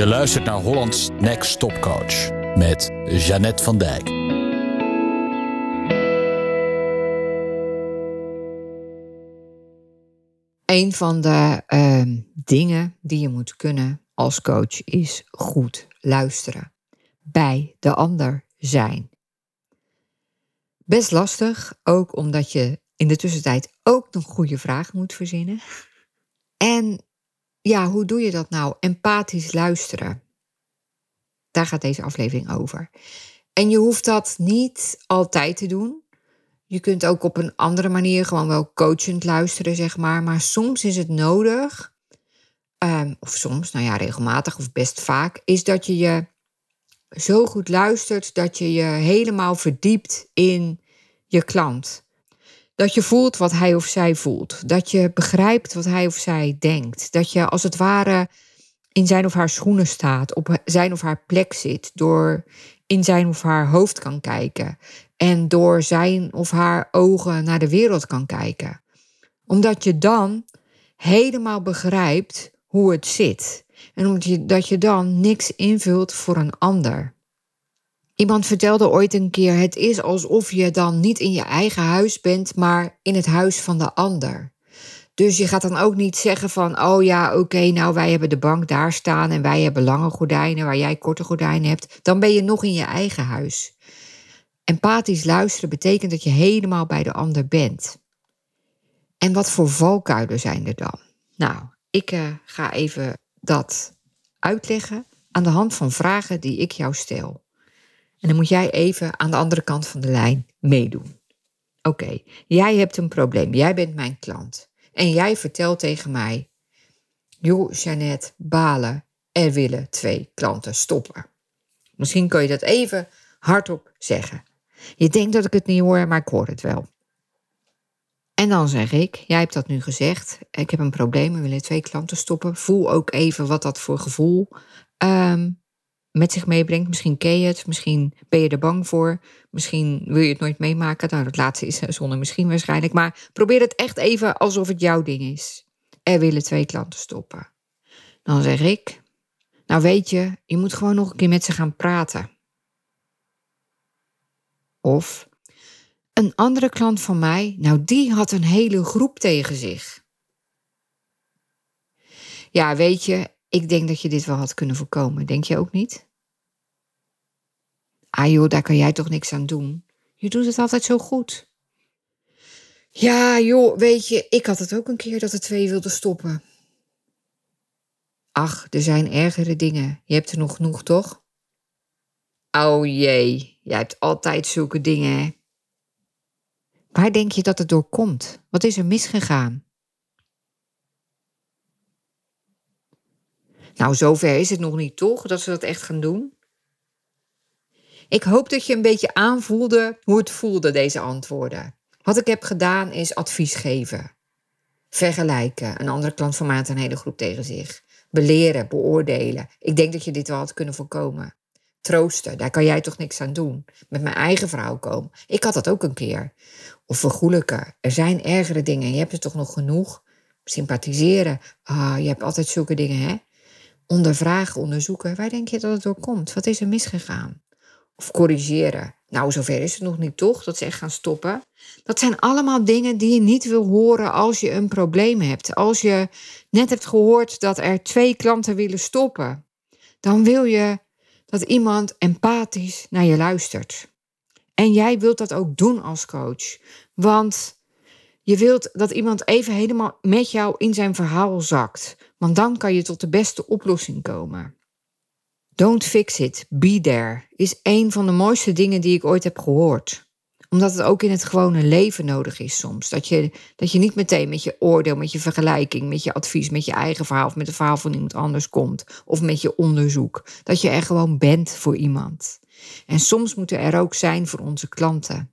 Je luistert naar Hollands Next Top Coach met Jeannette van Dijk. Een van de ehm, dingen die je moet kunnen als coach is goed luisteren. Bij de ander zijn. Best lastig, ook omdat je in de tussentijd ook nog goede vragen moet verzinnen. En ja, hoe doe je dat nou? Empathisch luisteren. Daar gaat deze aflevering over. En je hoeft dat niet altijd te doen. Je kunt ook op een andere manier gewoon wel coachend luisteren, zeg maar. Maar soms is het nodig, um, of soms, nou ja, regelmatig of best vaak, is dat je je zo goed luistert dat je je helemaal verdiept in je klant. Dat je voelt wat hij of zij voelt. Dat je begrijpt wat hij of zij denkt. Dat je als het ware in zijn of haar schoenen staat, op zijn of haar plek zit, door in zijn of haar hoofd kan kijken en door zijn of haar ogen naar de wereld kan kijken. Omdat je dan helemaal begrijpt hoe het zit en omdat je, dat je dan niks invult voor een ander. Iemand vertelde ooit een keer: het is alsof je dan niet in je eigen huis bent, maar in het huis van de ander. Dus je gaat dan ook niet zeggen van, oh ja, oké, nou wij hebben de bank daar staan en wij hebben lange gordijnen waar jij korte gordijnen hebt. Dan ben je nog in je eigen huis. Empathisch luisteren betekent dat je helemaal bij de ander bent. En wat voor valkuilen zijn er dan? Nou, ik uh, ga even dat uitleggen aan de hand van vragen die ik jou stel. En dan moet jij even aan de andere kant van de lijn meedoen. Oké, jij hebt een probleem. Jij bent mijn klant. En jij vertelt tegen mij: Joh, Jeannette, balen, er willen twee klanten stoppen. Misschien kun je dat even hardop zeggen. Je denkt dat ik het niet hoor, maar ik hoor het wel. En dan zeg ik: Jij hebt dat nu gezegd. Ik heb een probleem, we willen twee klanten stoppen. Voel ook even wat dat voor gevoel um, met zich meebrengt. Misschien ken je het, misschien ben je er bang voor, misschien wil je het nooit meemaken. Nou, dat laatste is zonder misschien waarschijnlijk. Maar probeer het echt even alsof het jouw ding is. Er willen twee klanten stoppen. Dan zeg ik, nou weet je, je moet gewoon nog een keer met ze gaan praten. Of, een andere klant van mij, nou die had een hele groep tegen zich. Ja, weet je, ik denk dat je dit wel had kunnen voorkomen, denk je ook niet? Ah joh, daar kan jij toch niks aan doen? Je doet het altijd zo goed. Ja joh, weet je, ik had het ook een keer dat de twee wilden stoppen. Ach, er zijn ergere dingen. Je hebt er nog genoeg, toch? Oh jee, jij hebt altijd zulke dingen, hè? Waar denk je dat het door komt? Wat is er misgegaan? Nou, zover is het nog niet, toch? Dat ze dat echt gaan doen? Ik hoop dat je een beetje aanvoelde hoe het voelde, deze antwoorden. Wat ik heb gedaan is advies geven. Vergelijken. Een andere klant van een hele groep tegen zich. Beleren, beoordelen. Ik denk dat je dit wel had kunnen voorkomen. Troosten, daar kan jij toch niks aan doen. Met mijn eigen vrouw komen. Ik had dat ook een keer. Of vergoelijken. Er zijn ergere dingen. Je hebt er toch nog genoeg. Sympathiseren. Ah, je hebt altijd zulke dingen, hè? Ondervragen, onderzoeken. Waar denk je dat het door komt? Wat is er misgegaan? Of corrigeren. Nou, zover is het nog niet toch, dat ze echt gaan stoppen. Dat zijn allemaal dingen die je niet wil horen als je een probleem hebt. Als je net hebt gehoord dat er twee klanten willen stoppen, dan wil je dat iemand empathisch naar je luistert. En jij wilt dat ook doen als coach. Want je wilt dat iemand even helemaal met jou in zijn verhaal zakt. Want dan kan je tot de beste oplossing komen. Don't fix it, be there is een van de mooiste dingen die ik ooit heb gehoord. Omdat het ook in het gewone leven nodig is soms. Dat je, dat je niet meteen met je oordeel, met je vergelijking, met je advies, met je eigen verhaal of met het verhaal van iemand anders komt. Of met je onderzoek. Dat je er gewoon bent voor iemand. En soms moeten er ook zijn voor onze klanten.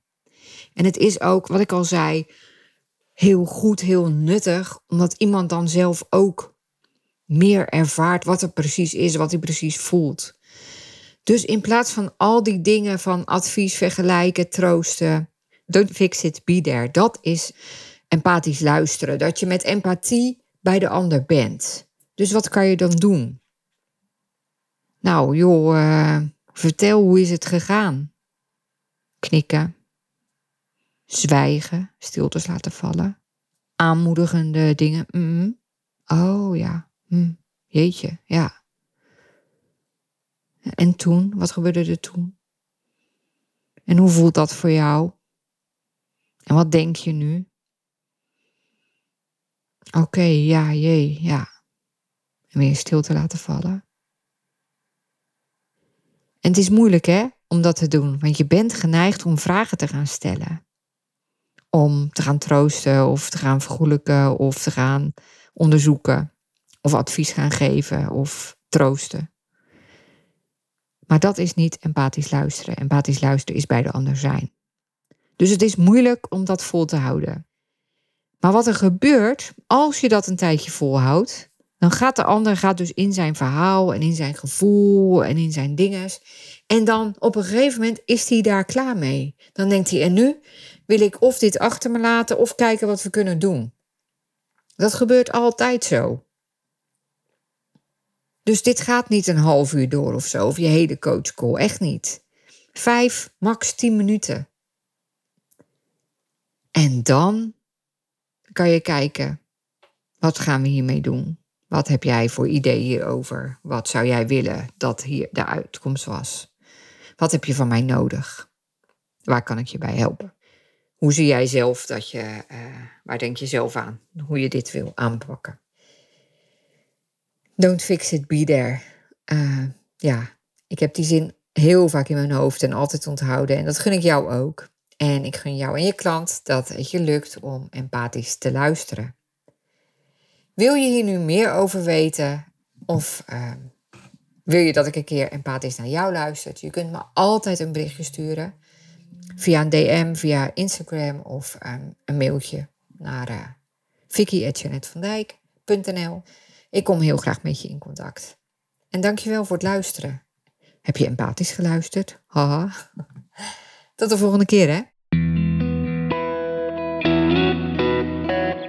En het is ook, wat ik al zei, heel goed, heel nuttig, omdat iemand dan zelf ook meer ervaart wat er precies is, wat hij precies voelt. Dus in plaats van al die dingen van advies, vergelijken, troosten, don't fix it, be there. Dat is empathisch luisteren. Dat je met empathie bij de ander bent. Dus wat kan je dan doen? Nou, joh, uh, vertel hoe is het gegaan? Knikken. Zwijgen, stiltes laten vallen. Aanmoedigende dingen. Oh ja, mm. jeetje, ja. En toen, wat gebeurde er toen? En hoe voelt dat voor jou? En wat denk je nu? Oké, ja, jee, ja. En weer stil te laten vallen. En het is moeilijk, hè, om dat te doen, want je bent geneigd om vragen te gaan stellen. Om te gaan troosten of te gaan vergoelijken of te gaan onderzoeken of advies gaan geven of troosten. Maar dat is niet empathisch luisteren. Empathisch luisteren is bij de ander zijn. Dus het is moeilijk om dat vol te houden. Maar wat er gebeurt als je dat een tijdje volhoudt, dan gaat de ander gaat dus in zijn verhaal en in zijn gevoel en in zijn dinges. En dan op een gegeven moment is hij daar klaar mee. Dan denkt hij, en nu wil ik of dit achter me laten of kijken wat we kunnen doen. Dat gebeurt altijd zo. Dus dit gaat niet een half uur door of zo, of je hele coachcall, echt niet. Vijf, max tien minuten. En dan kan je kijken, wat gaan we hiermee doen? Wat heb jij voor idee hierover? Wat zou jij willen dat hier de uitkomst was? Wat heb je van mij nodig? Waar kan ik je bij helpen? Hoe zie jij zelf dat je, uh, waar denk je zelf aan? Hoe je dit wil aanpakken? Don't fix it, be there. Uh, ja, ik heb die zin heel vaak in mijn hoofd en altijd onthouden. En dat gun ik jou ook. En ik gun jou en je klant dat het je lukt om empathisch te luisteren. Wil je hier nu meer over weten? Of uh, wil je dat ik een keer empathisch naar jou luister? Je kunt me altijd een berichtje sturen. Via een DM, via Instagram of um, een mailtje naar uh. Ik kom heel graag met je in contact. En dankjewel voor het luisteren. Heb je empathisch geluisterd? Haha. Tot de volgende keer, hè?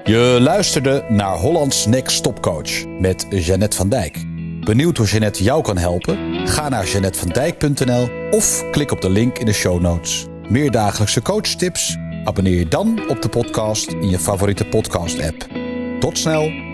Je luisterde naar Hollands Next Coach met Jeannette van Dijk. Benieuwd hoe Jeannette jou kan helpen? Ga naar jeannettevandijk.nl of klik op de link in de show notes. Meer dagelijkse coachtips? Abonneer je dan op de podcast in je favoriete podcast-app. Tot snel!